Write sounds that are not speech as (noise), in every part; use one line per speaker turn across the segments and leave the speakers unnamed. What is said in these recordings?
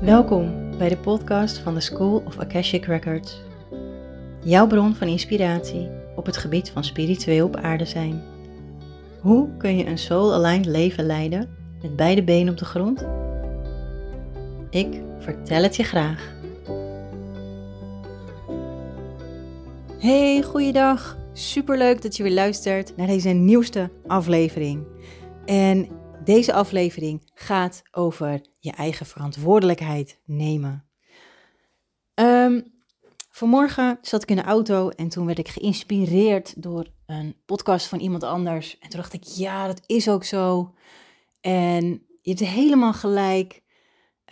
Welkom bij de podcast van de School of Akashic Records. Jouw bron van inspiratie op het gebied van spiritueel op aarde zijn. Hoe kun je een soul-aligned leven leiden met beide benen op de grond? Ik vertel het je graag. Hey, goeiedag. Superleuk dat je weer luistert naar deze nieuwste aflevering. En deze aflevering gaat over je eigen verantwoordelijkheid nemen. Um, vanmorgen zat ik in de auto en toen werd ik geïnspireerd door een podcast van iemand anders. En toen dacht ik, ja, dat is ook zo. En je hebt helemaal gelijk.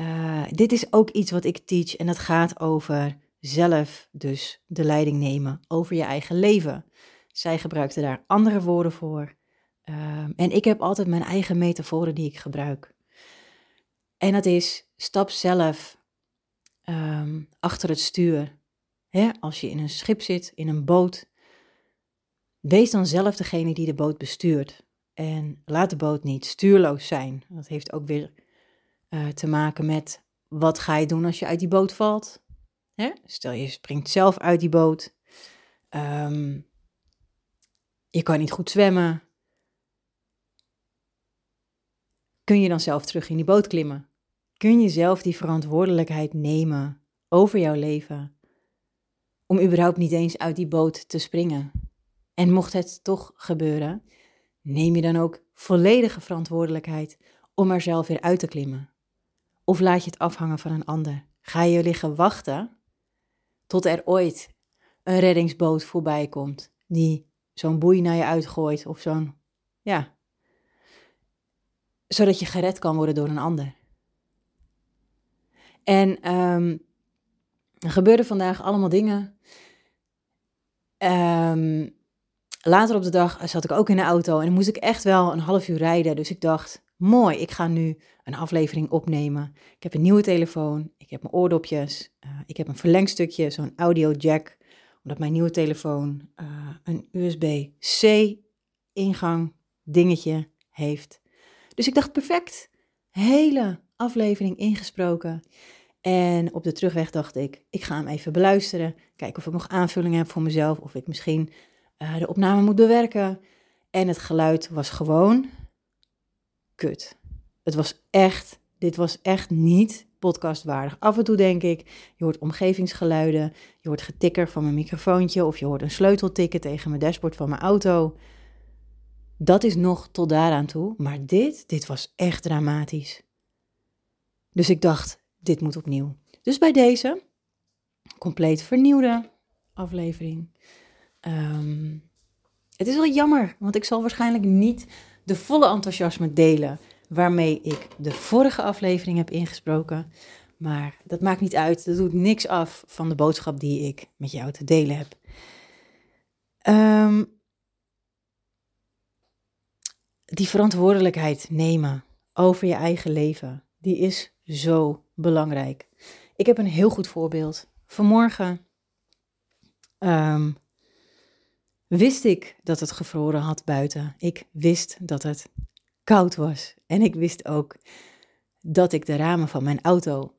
Uh, dit is ook iets wat ik teach en dat gaat over zelf dus de leiding nemen over je eigen leven. Zij gebruikte daar andere woorden voor. Um, en ik heb altijd mijn eigen metaforen die ik gebruik. En dat is stap zelf um, achter het stuur. Als je in een schip zit, in een boot, wees dan zelf degene die de boot bestuurt. En laat de boot niet stuurloos zijn. Dat heeft ook weer uh, te maken met wat ga je doen als je uit die boot valt. Stel je springt zelf uit die boot. Um, je kan niet goed zwemmen. Kun je dan zelf terug in die boot klimmen? Kun je zelf die verantwoordelijkheid nemen over jouw leven? Om überhaupt niet eens uit die boot te springen. En mocht het toch gebeuren, neem je dan ook volledige verantwoordelijkheid om er zelf weer uit te klimmen? Of laat je het afhangen van een ander? Ga je liggen wachten tot er ooit een reddingsboot voorbij komt die zo'n boei naar je uitgooit of zo'n, ja, zodat je gered kan worden door een ander. En um, er gebeurden vandaag allemaal dingen. Um, later op de dag zat ik ook in de auto en moest ik echt wel een half uur rijden. Dus ik dacht, mooi, ik ga nu een aflevering opnemen. Ik heb een nieuwe telefoon, ik heb mijn oordopjes, uh, ik heb een verlengstukje, zo'n audio jack, omdat mijn nieuwe telefoon uh, een USB-C ingang dingetje heeft. Dus ik dacht, perfect, hele aflevering ingesproken. En op de terugweg dacht ik, ik ga hem even beluisteren, kijken of ik nog aanvullingen heb voor mezelf, of ik misschien uh, de opname moet bewerken. En het geluid was gewoon kut. Het was echt, dit was echt niet podcastwaardig. Af en toe denk ik, je hoort omgevingsgeluiden, je hoort getikker van mijn microfoontje of je hoort een sleutel tikken tegen mijn dashboard van mijn auto. Dat is nog tot daaraan toe, maar dit, dit was echt dramatisch. Dus ik dacht, dit moet opnieuw. Dus bij deze, compleet vernieuwde aflevering. Um, het is wel jammer, want ik zal waarschijnlijk niet de volle enthousiasme delen waarmee ik de vorige aflevering heb ingesproken. Maar dat maakt niet uit. Dat doet niks af van de boodschap die ik met jou te delen heb. Um, die verantwoordelijkheid nemen over je eigen leven, die is zo belangrijk. Ik heb een heel goed voorbeeld. Vanmorgen um, wist ik dat het gevroren had buiten. Ik wist dat het koud was. En ik wist ook dat ik de ramen van mijn auto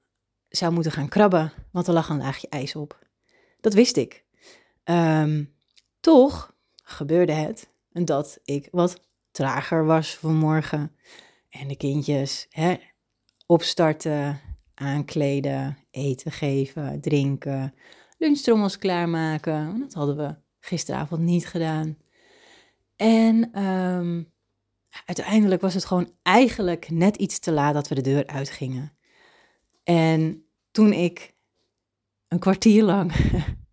zou moeten gaan krabben, want er lag een laagje ijs op. Dat wist ik. Um, toch gebeurde het dat ik wat trager was vanmorgen. En de kindjes hè, opstarten, aankleden, eten geven, drinken, lunchtrommels klaarmaken. Dat hadden we gisteravond niet gedaan. En um, uiteindelijk was het gewoon eigenlijk net iets te laat dat we de deur uitgingen. En toen ik een kwartier lang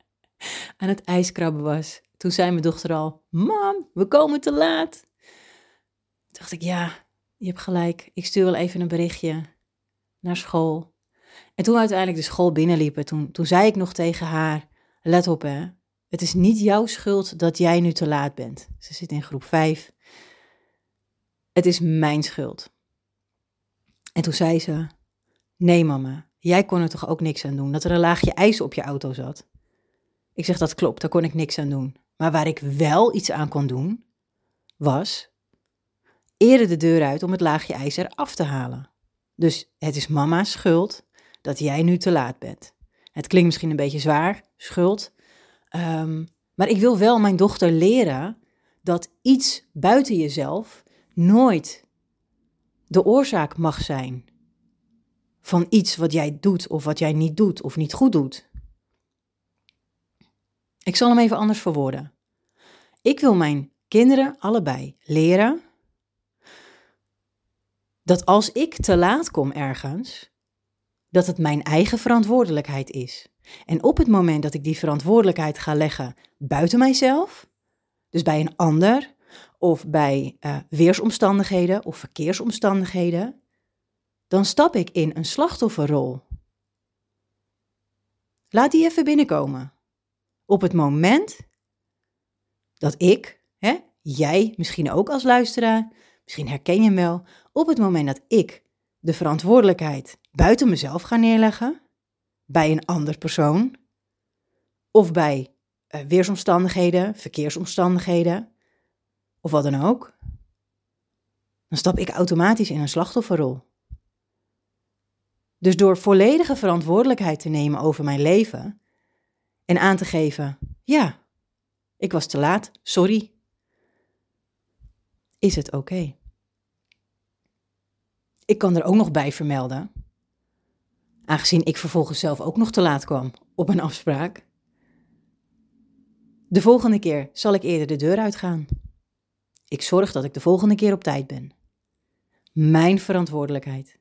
(laughs) aan het ijskrabben was, toen zei mijn dochter al: Mam, we komen te laat. Dacht ik: Ja, je hebt gelijk. Ik stuur wel even een berichtje naar school. En toen we uiteindelijk de school binnenliepen, toen, toen zei ik nog tegen haar: Let op, hè. Het is niet jouw schuld dat jij nu te laat bent. Ze zit in groep 5. Het is mijn schuld. En toen zei ze: Nee, mama, jij kon er toch ook niks aan doen dat er een laagje ijs op je auto zat? Ik zeg: Dat klopt, daar kon ik niks aan doen. Maar waar ik wel iets aan kon doen, was: eerder de deur uit om het laagje ijzer af te halen. Dus het is mama's schuld dat jij nu te laat bent. Het klinkt misschien een beetje zwaar, schuld. Ehm, maar ik wil wel mijn dochter leren dat iets buiten jezelf nooit de oorzaak mag zijn van iets wat jij doet of wat jij niet doet of niet goed doet. Ik zal hem even anders verwoorden. Ik wil mijn kinderen allebei leren dat als ik te laat kom ergens, dat het mijn eigen verantwoordelijkheid is. En op het moment dat ik die verantwoordelijkheid ga leggen buiten mijzelf, dus bij een ander of bij uh, weersomstandigheden of verkeersomstandigheden, dan stap ik in een slachtofferrol. Laat die even binnenkomen. Op het moment dat ik, hè, jij misschien ook als luisteraar, misschien herken je hem wel, op het moment dat ik de verantwoordelijkheid buiten mezelf ga neerleggen, bij een ander persoon, of bij uh, weersomstandigheden, verkeersomstandigheden, of wat dan ook, dan stap ik automatisch in een slachtofferrol. Dus door volledige verantwoordelijkheid te nemen over mijn leven en aan te geven: ja, ik was te laat, sorry, is het oké. Ik kan er ook nog bij vermelden, aangezien ik vervolgens zelf ook nog te laat kwam op een afspraak. De volgende keer zal ik eerder de deur uitgaan. Ik zorg dat ik de volgende keer op tijd ben. Mijn verantwoordelijkheid.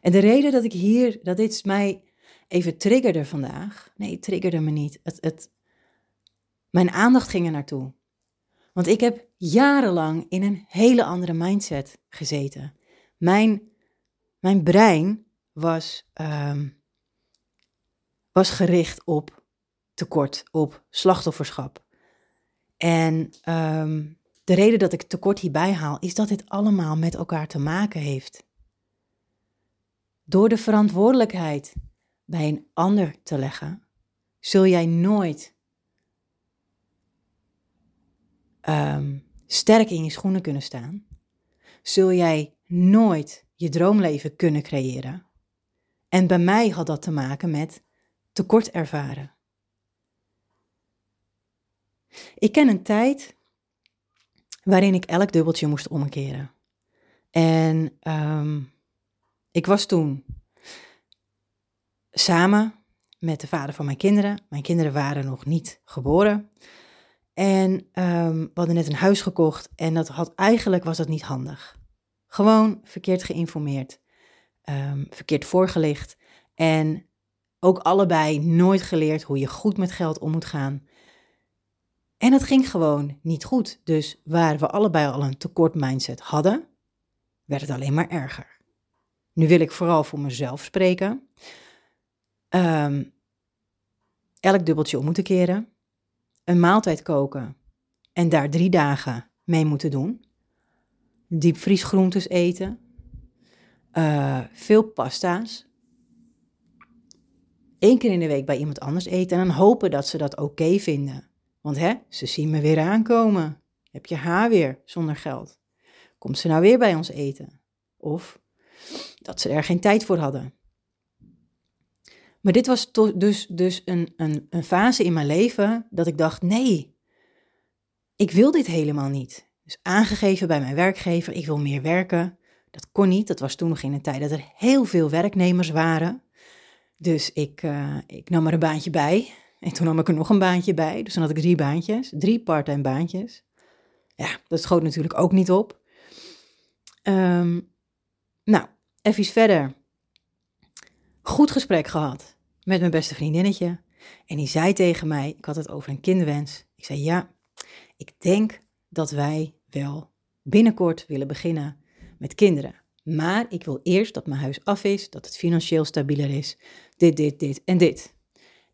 En de reden dat ik hier, dat dit mij even triggerde vandaag. Nee, triggerde me niet. Het, het, mijn aandacht ging er naartoe. Want ik heb jarenlang in een hele andere mindset gezeten. Mijn, mijn brein was, um, was gericht op tekort, op slachtofferschap. En um, de reden dat ik tekort hierbij haal, is dat dit allemaal met elkaar te maken heeft. Door de verantwoordelijkheid bij een ander te leggen, zul jij nooit um, sterk in je schoenen kunnen staan. Zul jij nooit je droomleven kunnen creëren. En bij mij had dat te maken met tekort ervaren. Ik ken een tijd waarin ik elk dubbeltje moest omkeren. En um, ik was toen samen met de vader van mijn kinderen. Mijn kinderen waren nog niet geboren. En um, we hadden net een huis gekocht en dat had, eigenlijk was dat niet handig. Gewoon verkeerd geïnformeerd, um, verkeerd voorgelicht en ook allebei nooit geleerd hoe je goed met geld om moet gaan. En het ging gewoon niet goed. Dus waar we allebei al een tekort mindset hadden, werd het alleen maar erger. Nu wil ik vooral voor mezelf spreken. Um, elk dubbeltje om moeten keren. Een maaltijd koken en daar drie dagen mee moeten doen. Diepvriesgroentes eten. Uh, veel pasta's. Eén keer in de week bij iemand anders eten en dan hopen dat ze dat oké vinden. Want hè, ze zien me weer aankomen. Heb je haar weer zonder geld? Komt ze nou weer bij ons eten? Of dat ze er geen tijd voor hadden. Maar dit was dus, dus een, een, een fase in mijn leven dat ik dacht: nee, ik wil dit helemaal niet. Dus aangegeven bij mijn werkgever: ik wil meer werken. Dat kon niet. Dat was toen nog in een tijd dat er heel veel werknemers waren. Dus ik, uh, ik nam er een baantje bij. En toen nam ik er nog een baantje bij. Dus dan had ik drie baantjes, drie parttime baantjes. Ja, dat schoot natuurlijk ook niet op. Um, nou, even verder. Goed gesprek gehad met mijn beste vriendinnetje. En die zei tegen mij, ik had het over een kinderwens. Ik zei, ja, ik denk dat wij wel binnenkort willen beginnen met kinderen. Maar ik wil eerst dat mijn huis af is, dat het financieel stabieler is. Dit, dit, dit en dit.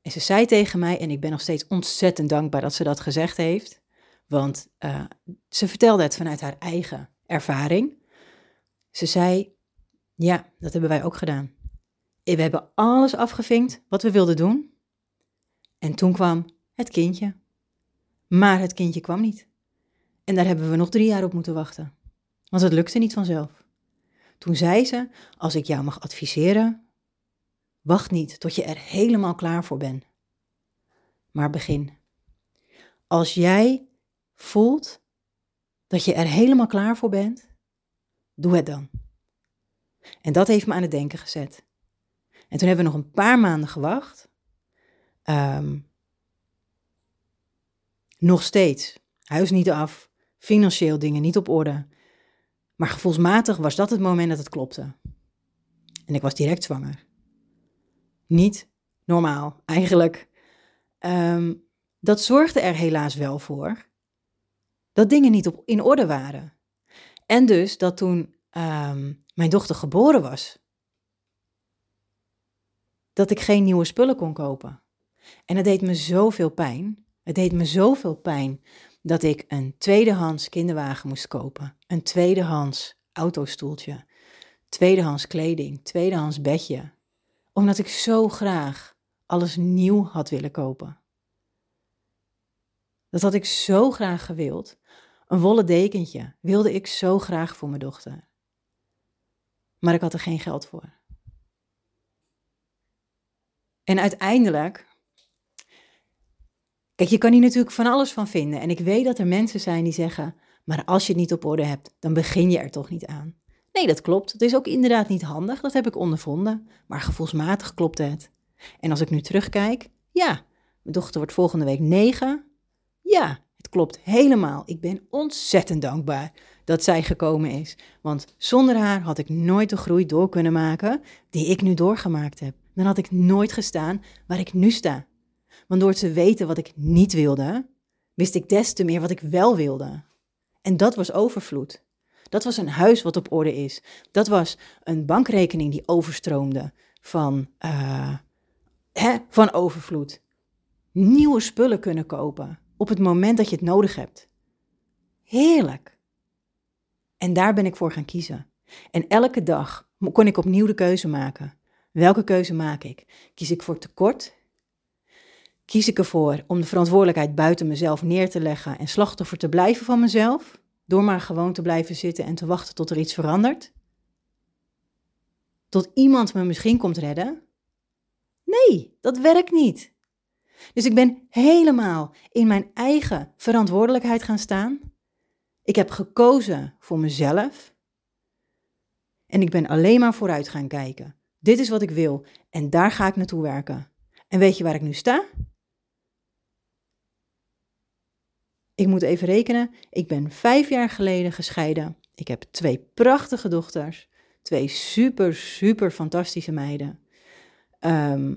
En ze zei tegen mij, en ik ben nog steeds ontzettend dankbaar dat ze dat gezegd heeft, want uh, ze vertelde het vanuit haar eigen ervaring. Ze zei, ja, dat hebben wij ook gedaan. We hebben alles afgevinkt wat we wilden doen. En toen kwam het kindje. Maar het kindje kwam niet. En daar hebben we nog drie jaar op moeten wachten. Want het lukte niet vanzelf. Toen zei ze: Als ik jou mag adviseren, wacht niet tot je er helemaal klaar voor bent. Maar begin. Als jij voelt dat je er helemaal klaar voor bent, doe het dan. En dat heeft me aan het denken gezet. En toen hebben we nog een paar maanden gewacht. Ehm, nog steeds. Huis niet af. Financieel dingen niet op orde. Maar gevoelsmatig was dat het moment dat het klopte. En ik was direct zwanger. Niet normaal, eigenlijk. Ehm, dat zorgde er helaas wel voor dat dingen niet op, in orde waren. En dus dat toen ehm, mijn dochter geboren was, dat ik geen nieuwe spullen kon kopen. En het deed me zoveel pijn. Het deed me zoveel pijn dat ik een tweedehands kinderwagen moest kopen, een tweedehands autostoeltje, tweedehands kleding, tweedehands bedje, omdat ik zo graag alles nieuw had willen kopen. Dat had ik zo graag gewild. Een wollen dekentje wilde ik zo graag voor mijn dochter. Maar ik had er geen geld voor. En uiteindelijk Kijk, je kan hier natuurlijk van alles van vinden. En ik weet dat er mensen zijn die zeggen: maar als je het niet op orde hebt, dan begin je er toch niet aan. Nee, dat klopt. Het is ook inderdaad niet handig. Dat heb ik ondervonden. Maar gevoelsmatig klopt het. En als ik nu terugkijk, ja, mijn dochter wordt volgende week negen. Ja, het klopt helemaal. Ik ben ontzettend dankbaar dat zij gekomen is. Want zonder haar had ik nooit de groei door kunnen maken die ik nu doorgemaakt heb. Dan had ik nooit gestaan waar ik nu sta. Want door te weten wat ik niet wilde, wist ik des te meer wat ik wel wilde. En dat was overvloed. Dat was een huis wat op orde is. Dat was een bankrekening die overstroomde van, uh, hè, van overvloed. Nieuwe spullen kunnen kopen op het moment dat je het nodig hebt. Heerlijk. En daar ben ik voor gaan kiezen. En elke dag kon ik opnieuw de keuze maken. Welke keuze maak ik? Kies ik voor tekort kies ik ervoor om de verantwoordelijkheid buiten mezelf neer te leggen en slachtoffer te blijven van mezelf, door maar gewoon te blijven zitten en te wachten tot er iets verandert? Tot iemand me misschien komt redden? Nee, dat werkt niet. Dus ik ben helemaal in mijn eigen verantwoordelijkheid gaan staan. Ik heb gekozen voor mezelf. En ik ben alleen maar vooruit gaan kijken. Dit is wat ik wil en daar ga ik naartoe werken. En weet je waar ik nu sta? Ik moet even rekenen. Ik ben vijf jaar geleden gescheiden. Ik heb twee prachtige dochters. Twee super, super fantastische meiden. Ehm,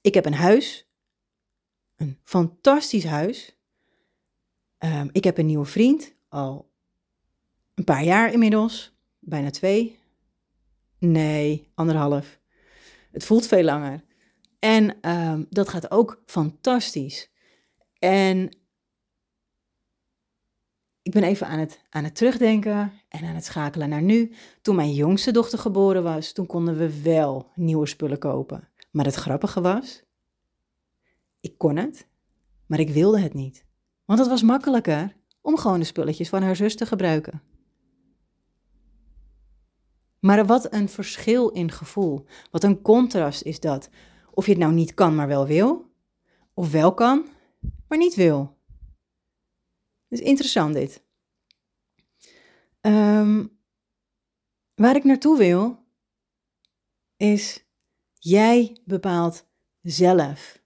ik heb een huis. Een fantastisch huis. Ehm, ik heb een nieuwe vriend. Al een paar jaar inmiddels. Bijna twee. Nee, anderhalf. Het voelt veel langer. En ehm, dat gaat ook fantastisch. En ben even aan het, aan het terugdenken en aan het schakelen naar nu. Toen mijn jongste dochter geboren was, toen konden we wel nieuwe spullen kopen. Maar het grappige was, ik kon het, maar ik wilde het niet. Want het was makkelijker om gewoon de spulletjes van haar zus te gebruiken. Maar wat een verschil in gevoel. Wat een contrast is dat. Of je het nou niet kan, maar wel wil. Of wel kan, maar niet wil. Dus interessant dit. Um, waar ik naartoe wil, is jij bepaalt zelf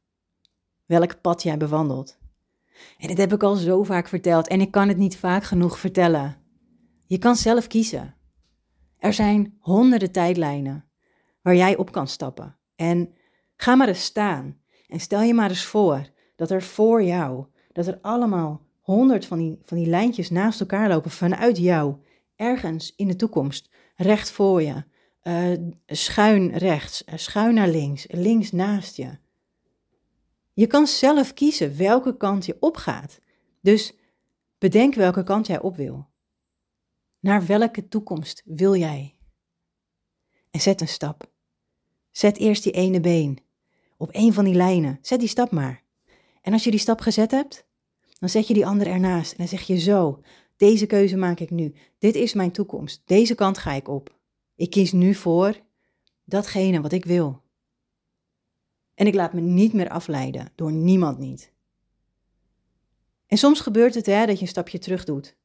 welk pad jij bewandelt. En dit heb ik al zo vaak verteld en ik kan het niet vaak genoeg vertellen. Je kan zelf kiezen. Er zijn honderden tijdlijnen waar jij op kan stappen. En ga maar eens staan en stel je maar eens voor dat er voor jou, dat er allemaal honderd van die, van die lijntjes naast elkaar lopen vanuit jou, ergens in de toekomst, recht voor je, uh, schuin rechts, uh, schuin naar links, links naast je. Je kan zelf kiezen welke kant je opgaat. Dus bedenk welke kant jij op wil. Naar welke toekomst wil jij? En zet een stap. Zet eerst die ene been op een van die lijnen. Zet die stap maar. En als je die stap gezet hebt, dan zet je die andere ernaast en dan zeg je zo, Deze keuze maak ik nu. Dit is mijn toekomst. Deze kant ga ik op. Ik kies nu voor datgene wat ik wil. En ik laat me niet meer afleiden door niemand niet. En soms gebeurt het hè, dat je een stapje terug doet.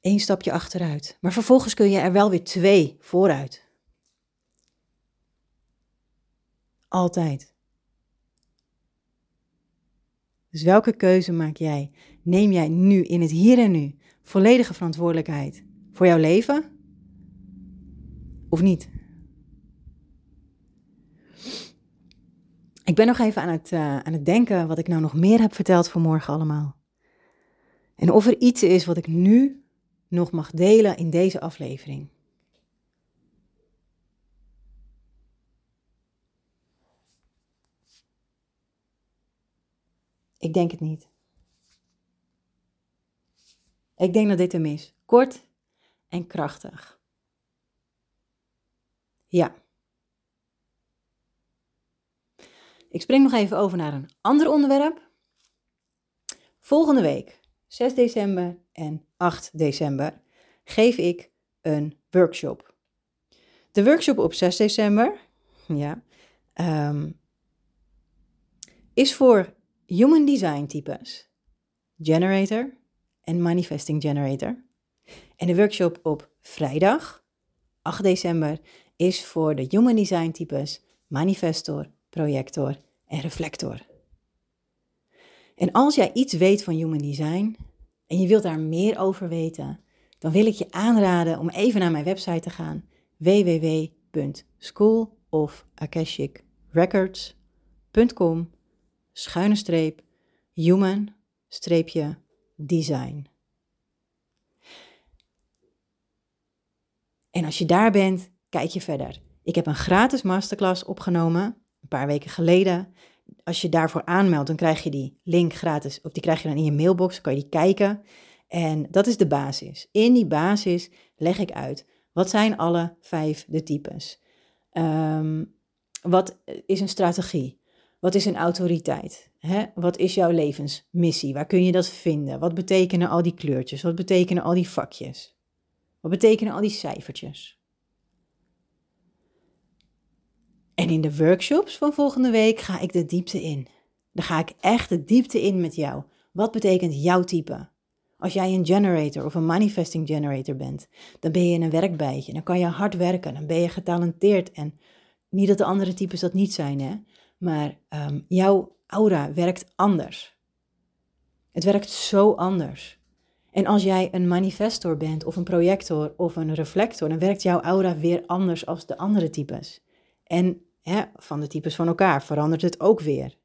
Eén stapje achteruit. Maar vervolgens kun je er wel weer twee vooruit. Altijd. Dus welke keuze maak jij? Neem jij nu in het hier en nu volledige verantwoordelijkheid voor jouw leven? Of niet? Ik ben nog even aan het, uh, aan het denken wat ik nou nog meer heb verteld voor morgen allemaal. En of er iets is wat ik nu nog mag delen in deze aflevering. Ik denk het niet. Ik denk dat dit hem is. Kort en krachtig. Ja. Ik spring nog even over naar een ander onderwerp. Volgende week, 6 december en 8 december, geef ik een workshop. De workshop op 6 december ja, um, is voor human design types, generator en manifesting generator. En de workshop op vrijdag, 8 december, is voor de human design types manifestor, projector en reflector. En als jij iets weet van human design en je wilt daar meer over weten, dan wil ik je aanraden om even naar mijn website te gaan www.schoolofakashicrecords.com schuine streep human streepje design. En als je daar bent, kijk je verder. Ik heb een gratis masterclass opgenomen, een paar weken geleden. Als je daarvoor aanmeldt, dan krijg je die link gratis, of die krijg je dan in je mailbox, dan kan je die kijken. En dat is de basis. In die basis leg ik uit, wat zijn alle vijf de types? Um, wat is een strategie? Wat is een autoriteit? Wat is jouw levensmissie? Waar kun je dat vinden? Wat betekenen al die kleurtjes? Wat betekenen al die vakjes? Wat betekenen al die cijfertjes? En in de workshops van volgende week ga ik de diepte in. Dan ga ik echt de diepte in met jou. Wat betekent jouw type? Als jij een generator of een manifesting generator bent, dan ben je een werkbijtje. Dan kan je hard werken, dan ben je getalenteerd. En niet dat de andere types dat niet zijn, hè? Maar ehm, jouw aura werkt anders. Het werkt zo anders. En als jij een manifestor bent, of een projector, of een reflector, dan werkt jouw aura weer anders als de andere types. En hè, van de types van elkaar verandert het ook weer.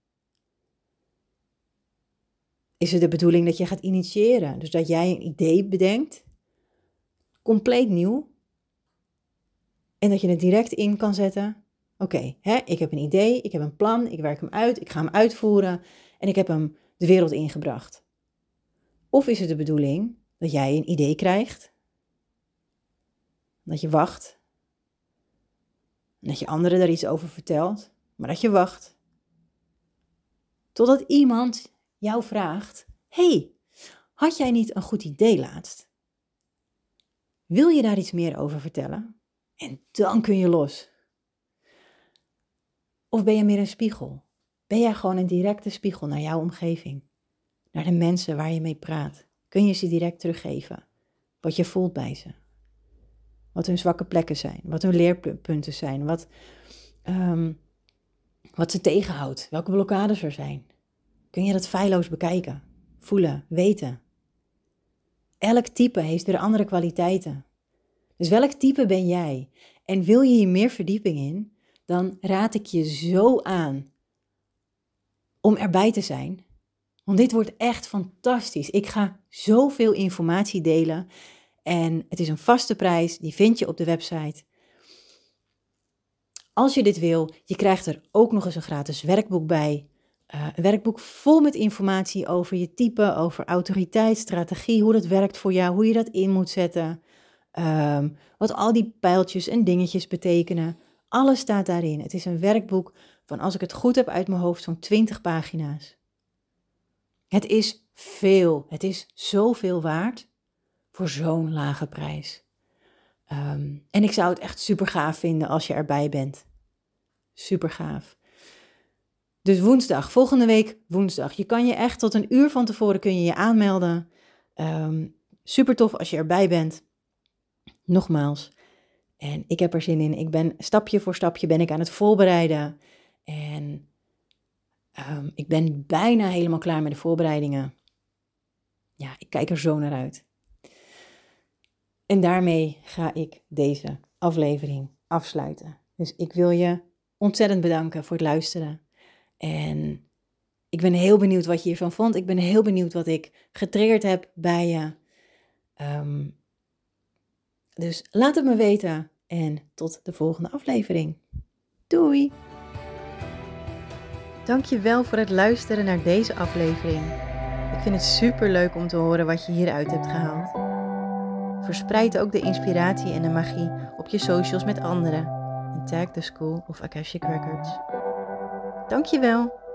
Is het de bedoeling dat je gaat initiëren? Dus dat jij een idee bedenkt, compleet nieuw, en dat je het direct in kan zetten Oké, okay, ik heb een idee, ik heb een plan, ik werk hem uit, ik ga hem uitvoeren en ik heb hem de wereld ingebracht. Of is het de bedoeling dat jij een idee krijgt, dat je wacht, dat je anderen daar iets over vertelt, maar dat je wacht, totdat iemand jou vraagt: hey, had jij niet een goed idee laatst? Wil je daar iets meer over vertellen? En dan kun je los. Of ben je meer een spiegel? Ben jij gewoon een directe spiegel naar jouw omgeving? Naar de mensen waar je mee praat? Kun je ze direct teruggeven? Wat je voelt bij ze? Wat hun zwakke plekken zijn? Wat hun leerpunten zijn? Wat, um, wat ze tegenhoudt? Welke blokkades er zijn? Kun je dat feilloos bekijken? Voelen? Weten? Elk type heeft weer andere kwaliteiten. Dus welk type ben jij? En wil je hier meer verdieping in? Dan raad ik je zo aan om erbij te zijn. Want dit wordt echt fantastisch. Ik ga zoveel informatie delen. En het is een vaste prijs, die vind je op de website. Als je dit wil, je krijgt er ook nog eens een gratis werkboek bij. Uh, een werkboek vol met informatie over je type, over autoriteit, strategie, hoe dat werkt voor jou, hoe je dat in moet zetten. Um, wat al die pijltjes en dingetjes betekenen. Alles staat daarin. Het is een werkboek van, als ik het goed heb uit mijn hoofd, zo'n 20 pagina's. Het is veel. Het is zoveel waard voor zo'n lage prijs. Ehm, en ik zou het echt super gaaf vinden als je erbij bent. Super gaaf. Dus woensdag, volgende week woensdag. Je kan je echt tot een uur van tevoren kun je je aanmelden. Um, super tof als je erbij bent. Nogmaals. En ik heb er zin in. Ik ben stapje voor stapje ben ik aan het voorbereiden. En um, ik ben bijna helemaal klaar met de voorbereidingen. Ja, ik kijk er zo naar uit. En daarmee ga ik deze aflevering afsluiten. Dus ik wil je ontzettend bedanken voor het luisteren. En ik ben heel benieuwd wat je hiervan vond. Ik ben heel benieuwd wat ik getriggerd heb bij je. Um, dus laat het me weten en tot de volgende aflevering. Doei! Dankjewel voor het luisteren naar deze aflevering. Ik vind het super leuk om te horen wat je hieruit hebt gehaald. Verspreid ook de inspiratie en de magie op je socials met anderen en tag de School of Akashic Records. Dankjewel!